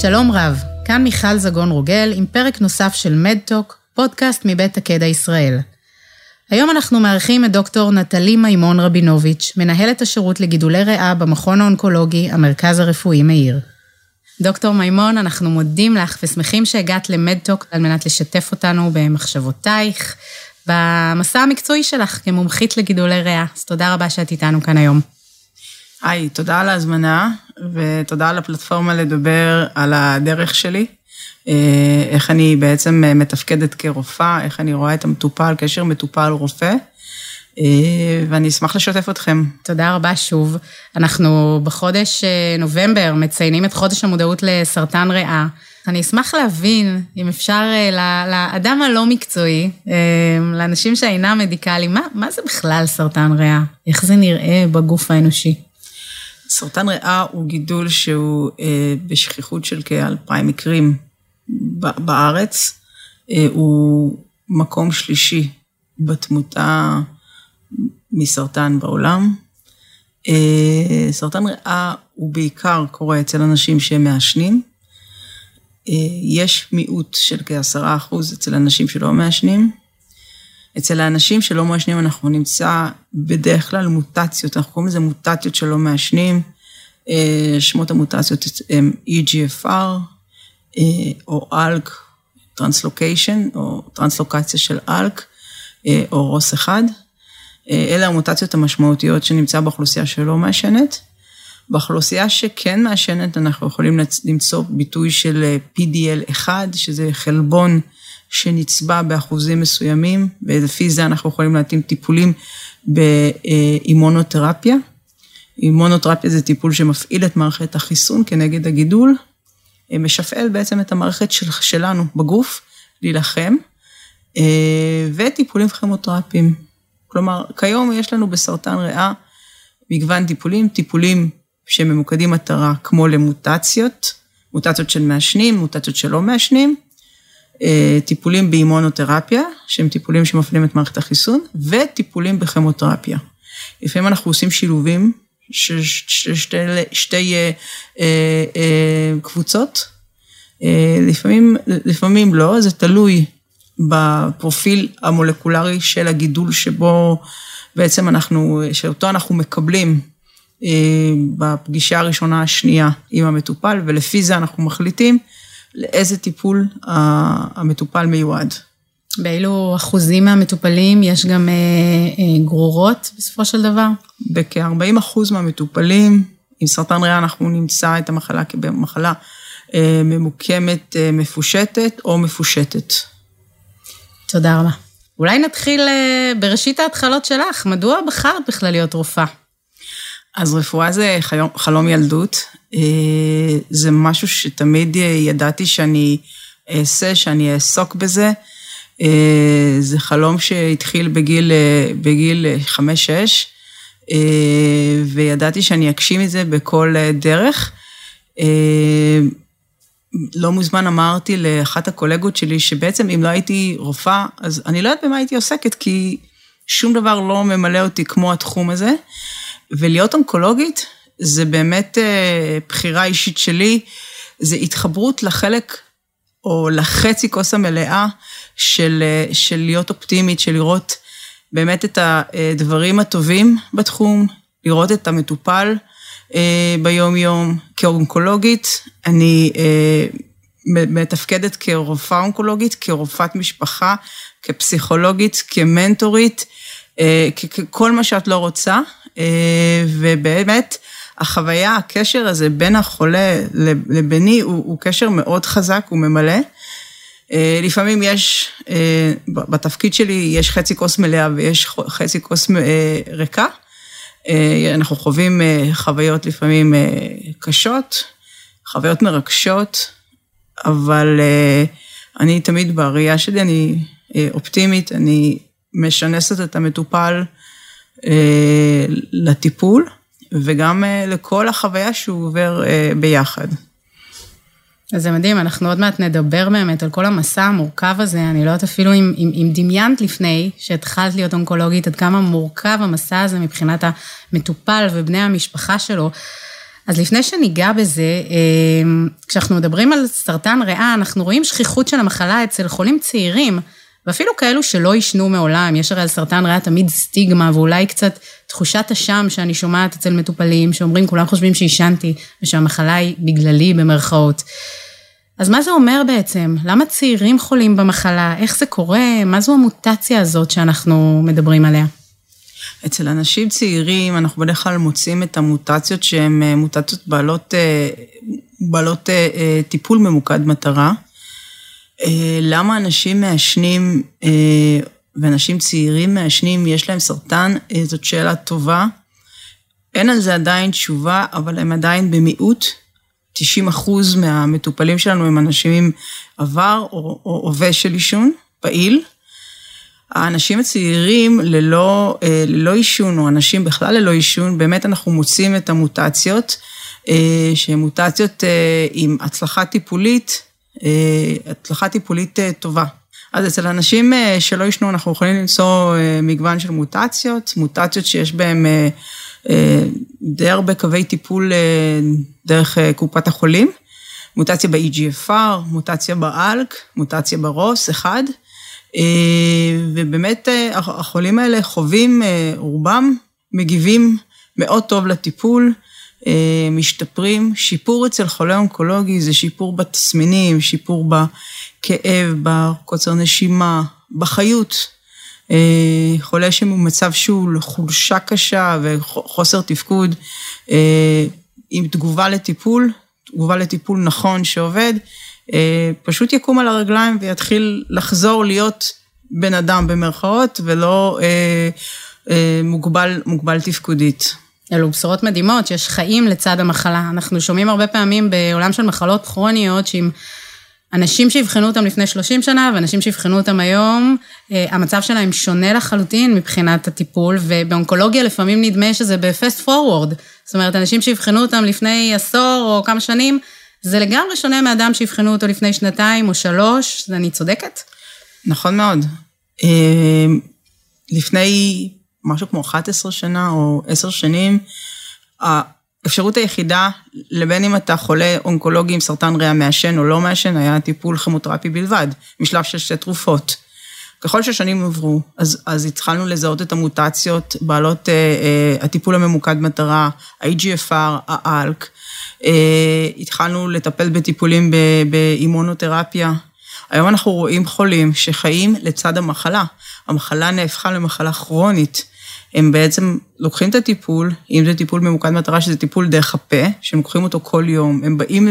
שלום רב, כאן מיכל זגון רוגל עם פרק נוסף של מדטוק, פודקאסט מבית הקדע ישראל. היום אנחנו מארחים את דוקטור נטלי מימון רבינוביץ', מנהלת השירות לגידולי ריאה במכון האונקולוגי, המרכז הרפואי מאיר. דוקטור מימון, אנחנו מודים לך ושמחים שהגעת למדטוק על מנת לשתף אותנו במחשבותייך, במסע המקצועי שלך כמומחית לגידולי ריאה. אז תודה רבה שאת איתנו כאן היום. היי, תודה על ההזמנה, ותודה על הפלטפורמה לדבר על הדרך שלי, אה, איך אני בעצם מתפקדת כרופאה, איך אני רואה את המטופל, קשר מטופל-רופא, אה, ואני אשמח לשתף אתכם. תודה רבה שוב. אנחנו בחודש אה, נובמבר מציינים את חודש המודעות לסרטן ריאה. אני אשמח להבין, אם אפשר, לאדם הלא מקצועי, לאנשים שאינם מדיקליים, מה, מה זה בכלל סרטן ריאה? איך זה נראה בגוף האנושי? סרטן ריאה הוא גידול שהוא אה, בשכיחות של כאלפיים מקרים בארץ. אה, הוא מקום שלישי בתמותה מסרטן בעולם. אה, סרטן ריאה הוא בעיקר קורה אצל אנשים שהם מעשנים. יש מיעוט של כעשרה אחוז אצל אנשים שלא מעשנים. אצל האנשים שלא מעשנים אנחנו נמצא בדרך כלל מוטציות, אנחנו קוראים לזה מוטציות שלא מעשנים. אה, שמות המוטציות הם EGFR אה, או ALK translocation או טרנסלוקציה של ALK אה, או ROS אחד. אלה המוטציות המשמעותיות שנמצא באוכלוסייה שלא מעשנת. באוכלוסייה שכן מעשנת אנחנו יכולים למצוא ביטוי של PDL1, שזה חלבון שנצבע באחוזים מסוימים, ולפי זה אנחנו יכולים להתאים טיפולים באימונותרפיה. אימונותרפיה זה טיפול שמפעיל את מערכת החיסון כנגד הגידול, משפעל בעצם את המערכת של, שלנו בגוף להילחם, וטיפולים כימותרפיים. כלומר, כיום יש לנו בסרטן ריאה מגוון טיפולים, טיפולים שממוקדים מטרה כמו למוטציות, מוטציות של מעשנים, מוטציות שלא מעשנים, אה, טיפולים באימונותרפיה, שהם טיפולים שמפעילים את מערכת החיסון, וטיפולים בכימותרפיה. לפעמים אנחנו עושים שילובים של שתי, שתי אה, אה, אה, קבוצות, אה, לפעמים, לפעמים לא, זה תלוי בפרופיל המולקולרי של הגידול שבו בעצם אנחנו, שאותו אנחנו מקבלים אה, בפגישה הראשונה השנייה עם המטופל, ולפי זה אנחנו מחליטים לאיזה טיפול המטופל מיועד. באילו אחוזים מהמטופלים יש גם אה, אה, גרורות בסופו של דבר? בכ-40 אחוז מהמטופלים עם סרטן ריאה אנחנו נמצא את המחלה כמחלה אה, ממוקמת, אה, מפושטת או מפושטת. תודה רבה. אולי נתחיל אה, בראשית ההתחלות שלך, מדוע בחרת בכלל להיות רופאה? אז רפואה זה חלום, ילדות, זה משהו שתמיד אה, ידעתי שאני אעשה, שאני אעסוק בזה. אה, זה חלום שהתחיל בגיל, בגיל 5-6, וידעתי שאני אגשים את זה בכל דרך. לא מוזמן אמרתי לאחת הקולגות שלי, שבעצם אם לא הייתי רופאה, אז אני לא יודעת במה הייתי עוסקת, כי שום דבר לא ממלא אותי כמו התחום הזה. ולהיות אונקולוגית זה באמת אה, בחירה אישית שלי, זה התחברות לחלק או לחצי כוס המלאה של, אה, של להיות אופטימית, של לראות באמת את הדברים הטובים בתחום, לראות את המטופל אה, ביום-יום. כאונקולוגית, אני מתפקדת כרופאה אונקולוגית, כרופאת משפחה, כפסיכולוגית, כמנטורית, ככל מה שאת לא רוצה. אה, ובאמת, החוויה, הקשר הזה בין החולה לביני הוא, הוא קשר מאוד חזק, הוא ממלא. אה, לפעמים יש, אה, בתפקיד שלי יש חצי כוס מלאה ויש חצי כוס ריקה. אנחנו חווים חוויות לפעמים קשות, חוויות מרגשות, אבל אני תמיד בראייה שלי, אני אופטימית, אני משנסת את המטופל אה, לטיפול, וגם אה, לכל החוויה שהוא עובר אה, ביחד. אז זה מדהים, אנחנו עוד מעט נדבר באמת על כל המסע המורכב הזה, אני לא יודעת אפילו אם, אם, אם דמיינת לפני שהתחלת להיות אונקולוגית, עד כמה מורכב המסע הזה מבחינת המטופל ובני המשפחה שלו. אז לפני שניגע בזה, אה, כשאנחנו מדברים על סרטן ריאה, אנחנו רואים שכיחות של המחלה אצל חולים צעירים, ואפילו כאלו שלא עישנו מעולם, יש הרי על סרטן ריאה תמיד סטיגמה, ואולי קצת תחושת אשם שאני שומעת אצל מטופלים, שאומרים, כולם חושבים שעישנתי, ושהמחלה היא בגללי, במרכאות. אז מה זה אומר בעצם? למה צעירים חולים במחלה? איך זה קורה? מה זו המוטציה הזאת שאנחנו מדברים עליה? אצל אנשים צעירים אנחנו בדרך כלל מוצאים את המוטציות שהן אה, מוטציות בעלות, אה, בעלות אה, טיפול ממוקד מטרה. למה אנשים מעשנים ואנשים צעירים מעשנים, יש להם סרטן? זאת שאלה טובה. אין על זה עדיין תשובה, אבל הם עדיין במיעוט. 90 אחוז מהמטופלים שלנו הם אנשים עם עבר או הווה של עישון, פעיל. האנשים הצעירים ללא, אה, ללא עישון, או אנשים בכלל ללא עישון, באמת אנחנו מוצאים את המוטציות, אה, שהן מוטציות אה, עם הצלחה טיפולית, הצלחה טיפולית טובה. אז אצל אנשים שלא עישנו, אנחנו יכולים למצוא מגוון של מוטציות, מוטציות שיש בהן די הרבה קווי טיפול דרך קופת החולים, מוטציה ב-EGFR, מוטציה באלק, מוטציה ברוס, אחד. אה, ובאמת אה, החולים האלה חווים, אה, רובם מגיבים מאוד טוב לטיפול, משתפרים. שיפור אצל חולה אונקולוגי זה שיפור בתסמינים, שיפור בכאב, בקוצר נשימה, בחיות. חולה שבמצב שהוא לחולשה קשה וחוסר תפקוד, עם תגובה לטיפול, תגובה לטיפול נכון שעובד, אה, פשוט יקום על הרגליים ויתחיל לחזור להיות בן אדם במרכאות, ולא אה, אה, מוגבל, מוגבל תפקודית. אלו בשורות מדהימות, שיש חיים לצד המחלה. אנחנו שומעים הרבה פעמים בעולם של מחלות כרוניות, שאם אנשים שיבחנו אותם לפני 30 שנה ואנשים שיבחנו אותם היום, המצב שלהם שונה לחלוטין מבחינת הטיפול, ובאונקולוגיה לפעמים נדמה שזה ב-fast forward. זאת אומרת, אנשים שיבחנו אותם לפני עשור או כמה שנים, זה לגמרי שונה מאדם שיבחנו אותו לפני שנתיים או שלוש, אני צודקת? נכון מאוד. אמ, לפני משהו כמו 11 שנה או 10 שנים, האפשרות היחידה, לבין אם אתה חולה אונקולוגי עם סרטן ריאה מעשן או לא מעשן, היה טיפול כימותרפי בלבד, משלב של שתי תרופות. ככל שהשנים עברו, אז, אז התחלנו לזהות את המוטציות בעלות אה, אה, הטיפול הממוקד מטרה, ה-EGFR, האלק, אה, התחלנו לטפל בטיפולים באימונותרפיה. היום אנחנו רואים חולים שחיים לצד המחלה. המחלה נהפכה למחלה כרונית. הם בעצם לוקחים את הטיפול, אם זה טיפול ממוקד מטרה, שזה טיפול דרך הפה, שהם לוקחים אותו כל יום, הם באים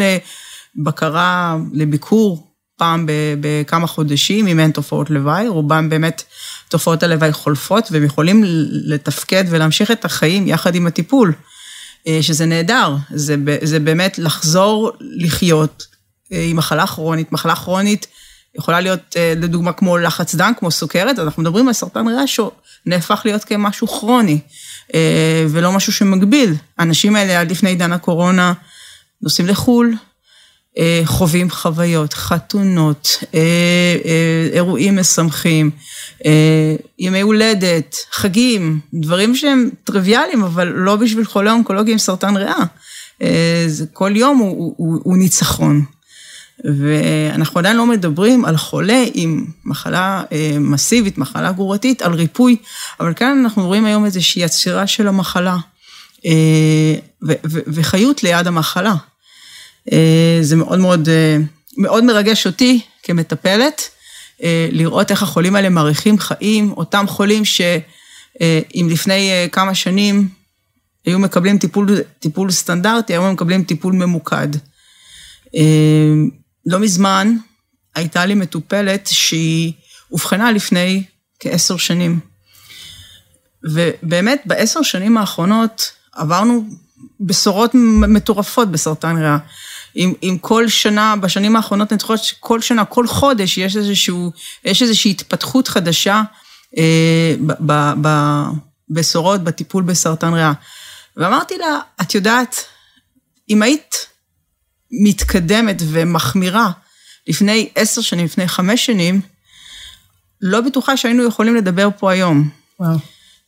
לבקרה, לביקור פעם בכמה חודשים, אם אין תופעות לוואי, רובם באמת תופעות הלוואי חולפות, והם יכולים לתפקד ולהמשיך את החיים יחד עם הטיפול. אה, שזה נהדר, זה, זה באמת לחזור לחיות אה, עם מחלה כרונית. מחלה כרונית יכולה להיות אה, לדוגמה כמו לחץ דם, כמו סוכרת, אנחנו מדברים על סרטן ריאה שנהפך להיות כמשהו כרוני, ולא משהו שמגביל. האנשים האלה עד לפני עידן הקורונה נוסעים לחו"ל, אה, חווים חוויות, חתונות, אה, אה, אירועים משמחים, ימי הולדת, חגים, דברים שהם טריוויאליים, אבל לא בשביל חולה אונקולוגי עם סרטן ריאה. כל יום הוא, הוא, הוא ניצחון. ואנחנו עדיין לא מדברים על חולה עם מחלה מסיבית, מחלה גרורתית, על ריפוי, אבל כאן אנחנו רואים היום איזושהי עצירה של המחלה, וחיות ליד המחלה. אה, זה מאוד מאוד, אה, מאוד מרגש אותי כמטפלת, אה, לראות איך החולים האלה מאריכים חיים, אותם חולים שאם לפני כמה שנים היו מקבלים טיפול, טיפול סטנדרטי, היום הם מקבלים טיפול ממוקד. לא מזמן הייתה לי מטופלת שהיא אובחנה לפני כעשר שנים. ובאמת בעשר שנים האחרונות עברנו בשורות מטורפות בסרטן ריאה. אם, אם כל שנה, בשנים האחרונות אני זוכרת שכל שנה, כל חודש יש איזשהו, יש איזושהי התפתחות חדשה אה, בבשורות, בטיפול בסרטן ריאה. ואמרתי לה, את יודעת, אם היית מתקדמת ומחמירה לפני עשר שנים, לפני חמש שנים, לא בטוחה שהיינו יכולים לדבר פה היום. וואו.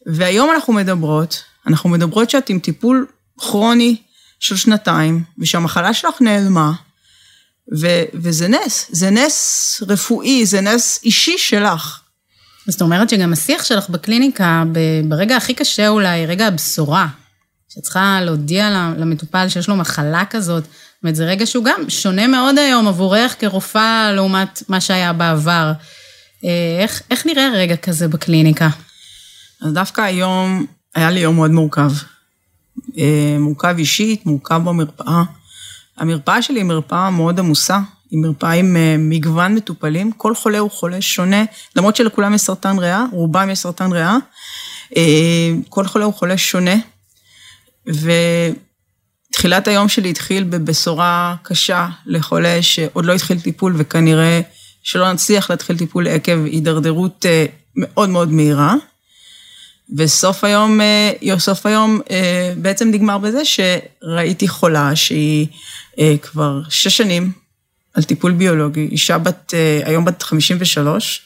והיום אנחנו מדברות, אנחנו מדברות שאת עם טיפול כרוני של שנתיים, ושהמחלה שלך נעלמה, ו- וזה נס, זה נס רפואי, זה נס אישי שלך. זאת אומרת שגם השיח שלך בקליניקה, ברגע הכי קשה אולי, רגע הבשורה, שצריכה להודיע למטופל שיש לו מחלה כזאת, זאת אומרת, זה רגע שהוא גם שונה מאוד היום עבורך כרופאה לעומת מה שהיה בעבר. אה, איך, איך נראה רגע כזה בקליניקה? אז דווקא היום היה לי יום מאוד מורכב. אה, מורכב אישית, מורכב במרפאה. המרפאה שלי היא מרפאה מאוד עמוסה, היא מרפאה עם אה, מגוון מטופלים, כל חולה הוא חולה שונה, למרות שלכולם יש סרטן ריאה, רובם יש סרטן ריאה, כל חולה הוא חולה שונה, ותחילת היום שלי התחיל בבשורה קשה לחולה שעוד לא התחיל טיפול וכנראה שלא נצליח להתחיל טיפול עקב הידרדרות אה, מאוד מאוד מהירה. וסוף היום, אה, סוף היום אה, בעצם נגמר בזה שראיתי חולה שהיא כבר שש שנים על טיפול ביולוגי, אישה בת, היום בת 53.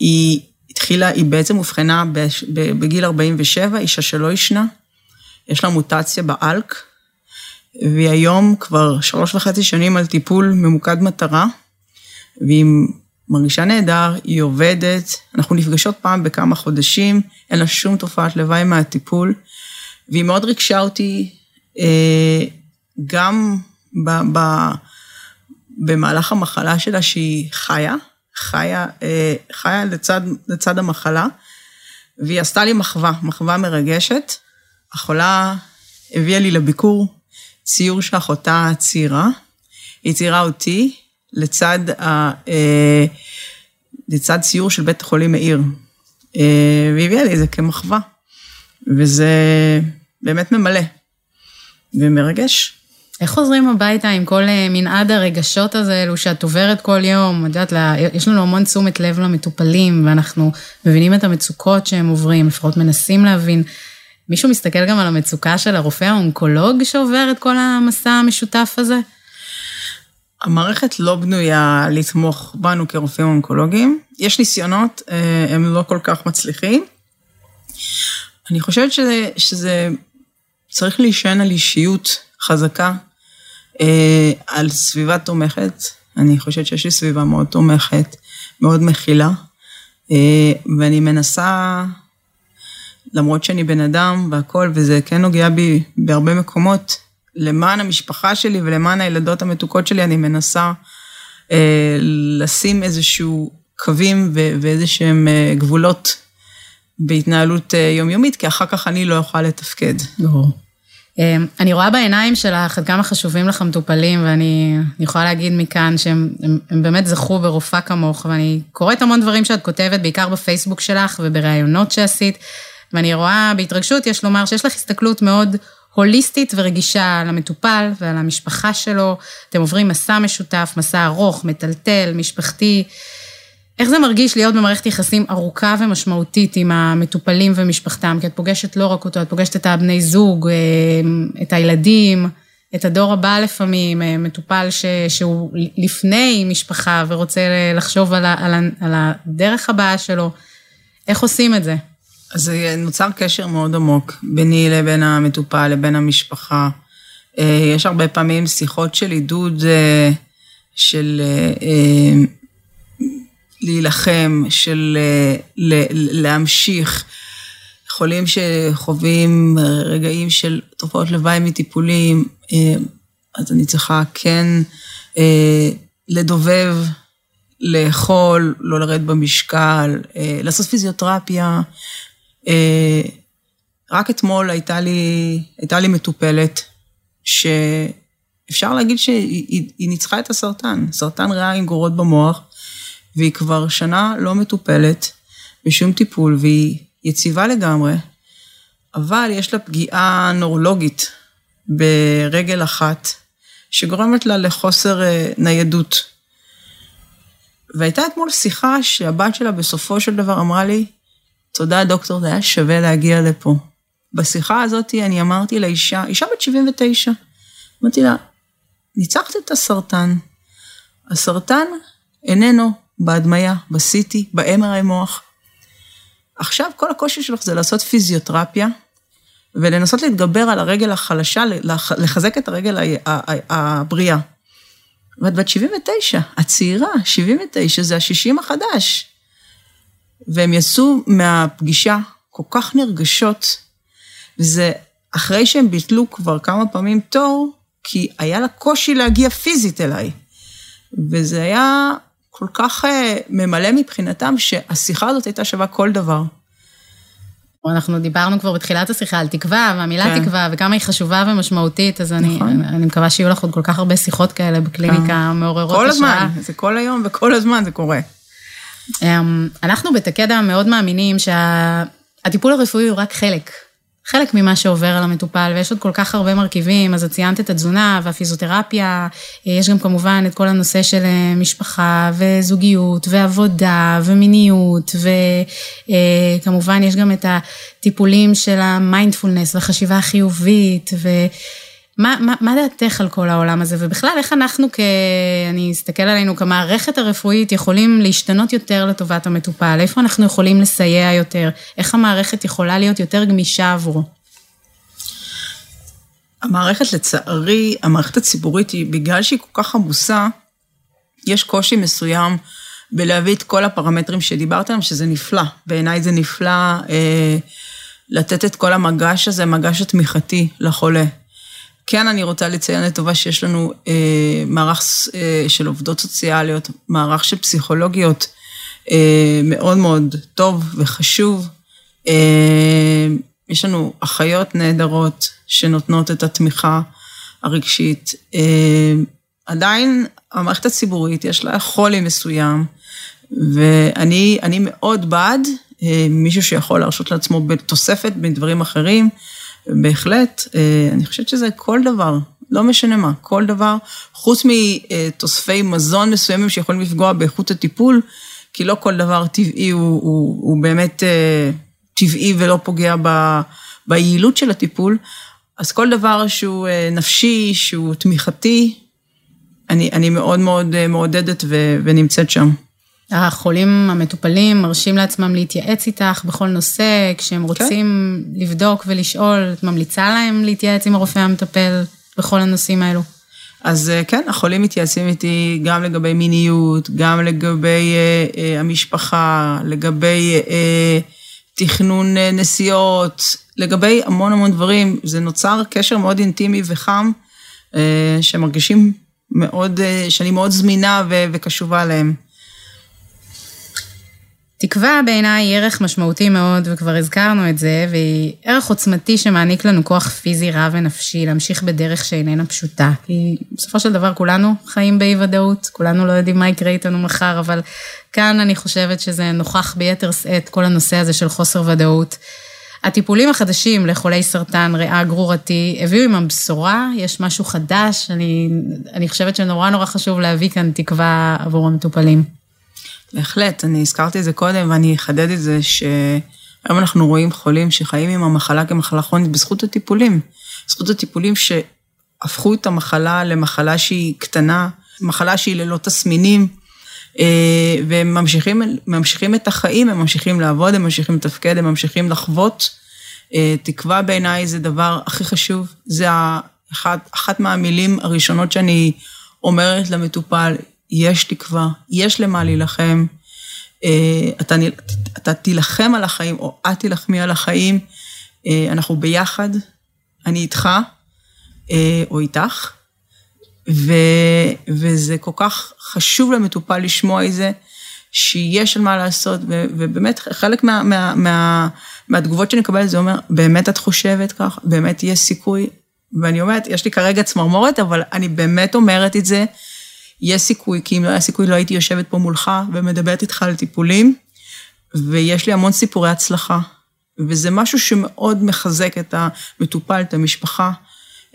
היא התחילה, היא בעצם אובחנה בגיל 47, אישה שלא ישנה, יש לה מוטציה באלק, והיא היום כבר שלוש וחצי שנים על טיפול ממוקד מטרה, והיא מרגישה נהדר, היא עובדת, אנחנו נפגשות פעם בכמה חודשים, אין לה שום תופעת לוואי מהטיפול, והיא מאוד ריגשה אותי אה, גם ב, ב, במהלך המחלה שלה שהיא חיה, חיה, אה, חיה לצד, לצד המחלה, והיא עשתה לי מחווה, מחווה מרגשת. החולה הביאה לי לביקור ציור של אחותה היא ציירה אותי לצד, ה, אה, לצד ציור של בית החולים מאיר, אה, והיא הביאה לי את זה כמחווה, וזה באמת ממלא ומרגש. איך חוזרים הביתה עם כל אה, מנעד הרגשות הזה, אלו שאת עוברת כל יום? את יודעת, יש לנו המון תשומת לב למטופלים, ואנחנו מבינים את המצוקות שהם עוברים, לפחות מנסים להבין. מישהו מסתכל גם על המצוקה של הרופא האונקולוג שעובר את כל המסע המשותף הזה? המערכת לא בנויה לתמוך בנו כרופאים אונקולוגיים. יש ניסיונות, אה, הם לא כל כך מצליחים. אני חושבת שזה, שזה צריך להישען על אישיות חזקה, אה, על סביבה תומכת. אני חושבת שיש לי סביבה מאוד תומכת, מאוד מכילה, אה, ואני מנסה, למרות שאני בן אדם והכול, וזה כן נוגע בי בהרבה מקומות, למען המשפחה שלי ולמען הילדות המתוקות שלי, אני מנסה אה, לשים איזשהו קווים ואיזה שהם גבולות בהתנהלות יומיומית, כי אחר כך אני לא אוכל לתפקד. ברור. אמ, אני רואה בעיניים שלך עד כמה חשובים לך מטופלים, ואני יכולה להגיד מכאן שהם הם, הם באמת זכו ברופאה כמוך, ואני קוראת המון דברים שאת כותבת, בעיקר בפייסבוק שלך ובראיונות שעשית, ואני רואה בהתרגשות, יש לומר, שיש לך הסתכלות מאוד הוליסטית ורגישה על המטופל ועל המשפחה שלו. אתם עוברים מסע משותף, מסע ארוך, מטלטל, משפחתי. איך זה מרגיש להיות במערכת יחסים ארוכה ומשמעותית עם המטופלים ומשפחתם? כי את פוגשת לא רק אותו, את פוגשת את הבני זוג, אה, את הילדים, את הדור הבא לפעמים, אה, מטופל ש, שהוא לפני משפחה ורוצה לחשוב על, ה, על, ה, על הדרך הבאה שלו. איך עושים את זה? אז נוצר קשר מאוד עמוק ביני לבין המטופל, לבין המשפחה. אה, יש הרבה פעמים שיחות של עידוד של... להילחם, של להמשיך. חולים שחווים רגעים של תופעות לוואי מטיפולים, אה, אז אני צריכה כן אה, לדובב, לאכול, לא לרדת במשקל, אה, לעשות פיזיותרפיה. רק אתמול הייתה לי, הייתה לי מטופלת, שאפשר להגיד שהיא ניצחה את הסרטן, סרטן ריאה עם גורות במוח, והיא כבר שנה לא מטופלת בשום טיפול, והיא יציבה לגמרי, אבל יש לה פגיעה נורולוגית ברגל אחת, שגורמת לה לחוסר אה, ניידות. והייתה אתמול שיחה שהבת שלה בסופו של דבר אמרה לי, תודה דוקטור, זה היה שווה להגיע לפה. בשיחה הזאת אני אמרתי לאישה, אישה בת 79, אמרתי לה, ניצחת את הסרטן. הסרטן איננו בהדמיה, ב-CT, ב-MRI מוח. עכשיו כל הקושי שלך זה לעשות פיזיותרפיה ולנסות להתגבר על הרגל החלשה, לחזק את הרגל הבריאה. ואת בת 79, הצעירה, 79, זה ה-60 החדש. והם יצאו מהפגישה כל כך נרגשות, וזה אחרי שהם ביטלו כבר כמה פעמים תור, כי היה לה קושי להגיע פיזית אליי. וזה היה כל כך אה, ממלא מבחינתם, שהשיחה הזאת הייתה שווה כל דבר. אנחנו דיברנו כבר בתחילת השיחה על תקווה, והמילה כן. תקווה, וכמה היא חשובה ומשמעותית, אז נכון. אני, אני מקווה שיהיו לך עוד כל כך הרבה שיחות כאלה בקליניקה כן. מעוררות השראה. כל הזמן, זה כל היום וכל הזמן זה קורה. אמ, אנחנו בתקדה מאוד מאמינים שהטיפול הרפואי הוא רק חלק חלק ממה שעובר על המטופל, ויש עוד כל כך הרבה מרכיבים, אז את ציינת את התזונה והפיזיותרפיה, יש גם כמובן את כל הנושא של אה, משפחה וזוגיות ועבודה ומיניות, וכמובן יש גם את הטיפולים של המיינדפולנס והחשיבה החיובית, ו... מה, מה, מה דעתך על כל העולם הזה, ובכלל, איך אנחנו, כ... אני אסתכל עלינו כמערכת הרפואית, יכולים להשתנות יותר לטובת המטופל? איפה אנחנו יכולים לסייע יותר? איך המערכת יכולה להיות יותר גמישה עבורו? המערכת, לצערי, המערכת הציבורית היא, בגלל שהיא כל כך עמוסה, יש קושי מסוים בלהביא את כל הפרמטרים שדיברת עליהם, שזה נפלא. בעיניי זה נפלא אה, לתת את כל המגש הזה, מגש התמיכתי לחולה. כן, אני רוצה לציין לטובה שיש לנו אה, מערך אה, של עובדות סוציאליות, מערך של פסיכולוגיות אה, מאוד מאוד טוב וחשוב. אה, יש לנו אחיות נהדרות שנותנות את התמיכה הרגשית. אה, עדיין המערכת הציבורית יש לה חולי מסוים, ואני מאוד בעד אה, מישהו שיכול להרשות לעצמו בתוספת בדברים אחרים. בהחלט, אה, אני חושבת שזה כל דבר, לא משנה מה, כל דבר, חוץ מתוספי מזון מסוימים שיכולים לפגוע באיכות הטיפול, כי לא כל דבר טבעי הוא, הוא, הוא באמת אה, טבעי ולא פוגע ב, ביעילות של הטיפול, אז כל דבר שהוא אה, נפשי, שהוא תמיכתי, אני, אני מאוד מאוד מעודדת ו, ונמצאת שם. החולים המטופלים מרשים לעצמם להתייעץ איתך בכל נושא, כשהם כן. רוצים כן. לבדוק ולשאול, את ממליצה להם להתייעץ עם הרופא המטפל בכל הנושאים האלו? אז אה, כן, החולים מתייעצים איתי גם לגבי מיניות, גם לגבי uh, uh, המשפחה, לגבי uh, תכנון uh, נסיעות, לגבי המון המון דברים. זה נוצר קשר מאוד אינטימי וחם, uh, שמרגישים מאוד, uh, שאני מאוד זמינה ו- וקשובה להם. תקווה בעיניי היא ערך משמעותי מאוד, וכבר הזכרנו את זה, והיא ערך עוצמתי שמעניק לנו כוח פיזי רב ונפשי להמשיך בדרך שאיננה פשוטה. כי בסופו של דבר כולנו חיים באי ודאות, כולנו לא יודעים מה יקרה איתנו מחר, אבל כאן אני חושבת שזה נוכח ביתר שאת, כל הנושא הזה של חוסר ודאות. הטיפולים החדשים לחולי סרטן ריאה גרורתי הביאו עמם בשורה, יש משהו חדש, אני, אני חושבת שנורא נורא חשוב להביא כאן תקווה עבור המטופלים. בהחלט, אני הזכרתי את זה קודם ואני אחדד את זה שהיום אנחנו רואים חולים שחיים עם המחלה כמחלה כרונית בזכות הטיפולים. בזכות הטיפולים שהפכו את המחלה למחלה שהיא קטנה, מחלה שהיא ללא תסמינים, אה, והם ממשיכים, ממשיכים את החיים, הם ממשיכים לעבוד, הם ממשיכים לתפקד, הם ממשיכים לחוות. אה, תקווה בעיניי זה דבר הכי חשוב, זה אחת, אחת מהמילים הראשונות שאני אומרת למטופל, יש תקווה, יש למה להילחם. אה, אתה, אתה תילחם על החיים, או את תילחמי על החיים, אה, אנחנו ביחד, אני איתך, אה, או איתך, ו, וזה כל כך חשוב למטופל לשמוע את זה, שיש על מה לעשות, ו, ובאמת חלק מה, מה, מה, מהתגובות שאני מקבלת זה אומר, באמת את חושבת כך? באמת יש סיכוי? ואני אומרת, יש לי כרגע צמרמורת, אבל אני באמת אומרת את זה, יש סיכוי, כי אם לא היה סיכוי לא הייתי יושבת פה מולך ומדברת איתך על טיפולים, ויש לי המון סיפורי הצלחה. וזה משהו שמאוד מחזק את המטופל, את המשפחה.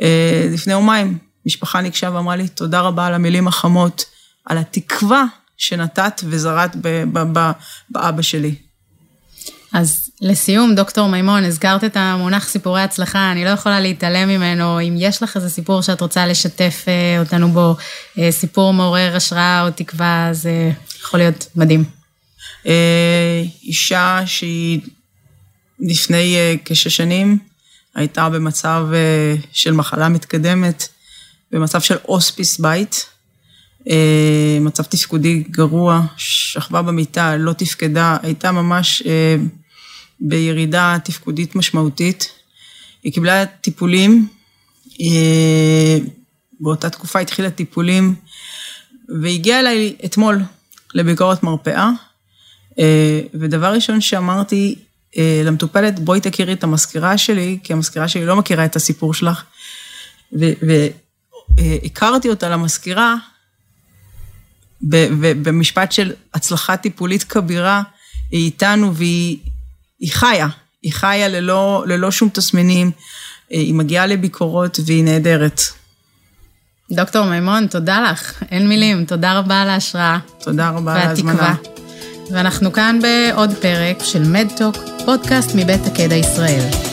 אה, לפני יומיים, משפחה ניגשה ואמרה לי, תודה רבה על המילים החמות, על התקווה שנתת וזרעת באבא שלי. אז לסיום, דוקטור מימון, הזכרת את המונח סיפורי הצלחה, אני לא יכולה להתעלם ממנו. אם יש לך איזה סיפור שאת רוצה לשתף אה, אותנו בו, אה, סיפור מעורר השראה או תקווה, זה יכול להיות מדהים. אה, אישה שהיא לפני כשש שנים הייתה במצב אה, של מחלה מתקדמת, במצב של הוספיס בית, אה, מצב תפקודי גרוע, שכבה במיטה, לא תפקדה, הייתה ממש אה, בירידה תפקודית משמעותית. היא קיבלה טיפולים, באותה תקופה התחילה טיפולים, והגיעה אליי אתמול לביקורת מרפאה, ודבר ראשון שאמרתי, אה, למטופלת, בואי תכירי את המזכירה שלי, כי המזכירה שלי לא מכירה את הסיפור שלך. והכרתי אותה למזכירה במשפט של הצלחה טיפולית כבירה, היא איתנו והיא היא חיה, היא חיה ללא, ללא שום תסמינים, אה, היא מגיעה לביקורות והיא נהדרת. דוקטור מימון, תודה לך, אין מילים, תודה רבה על ההשראה. תודה רבה על ההזמנה. והתקווה. ואנחנו כאן בעוד פרק של מדטוק, פודקאסט מבית הקדע ישראל.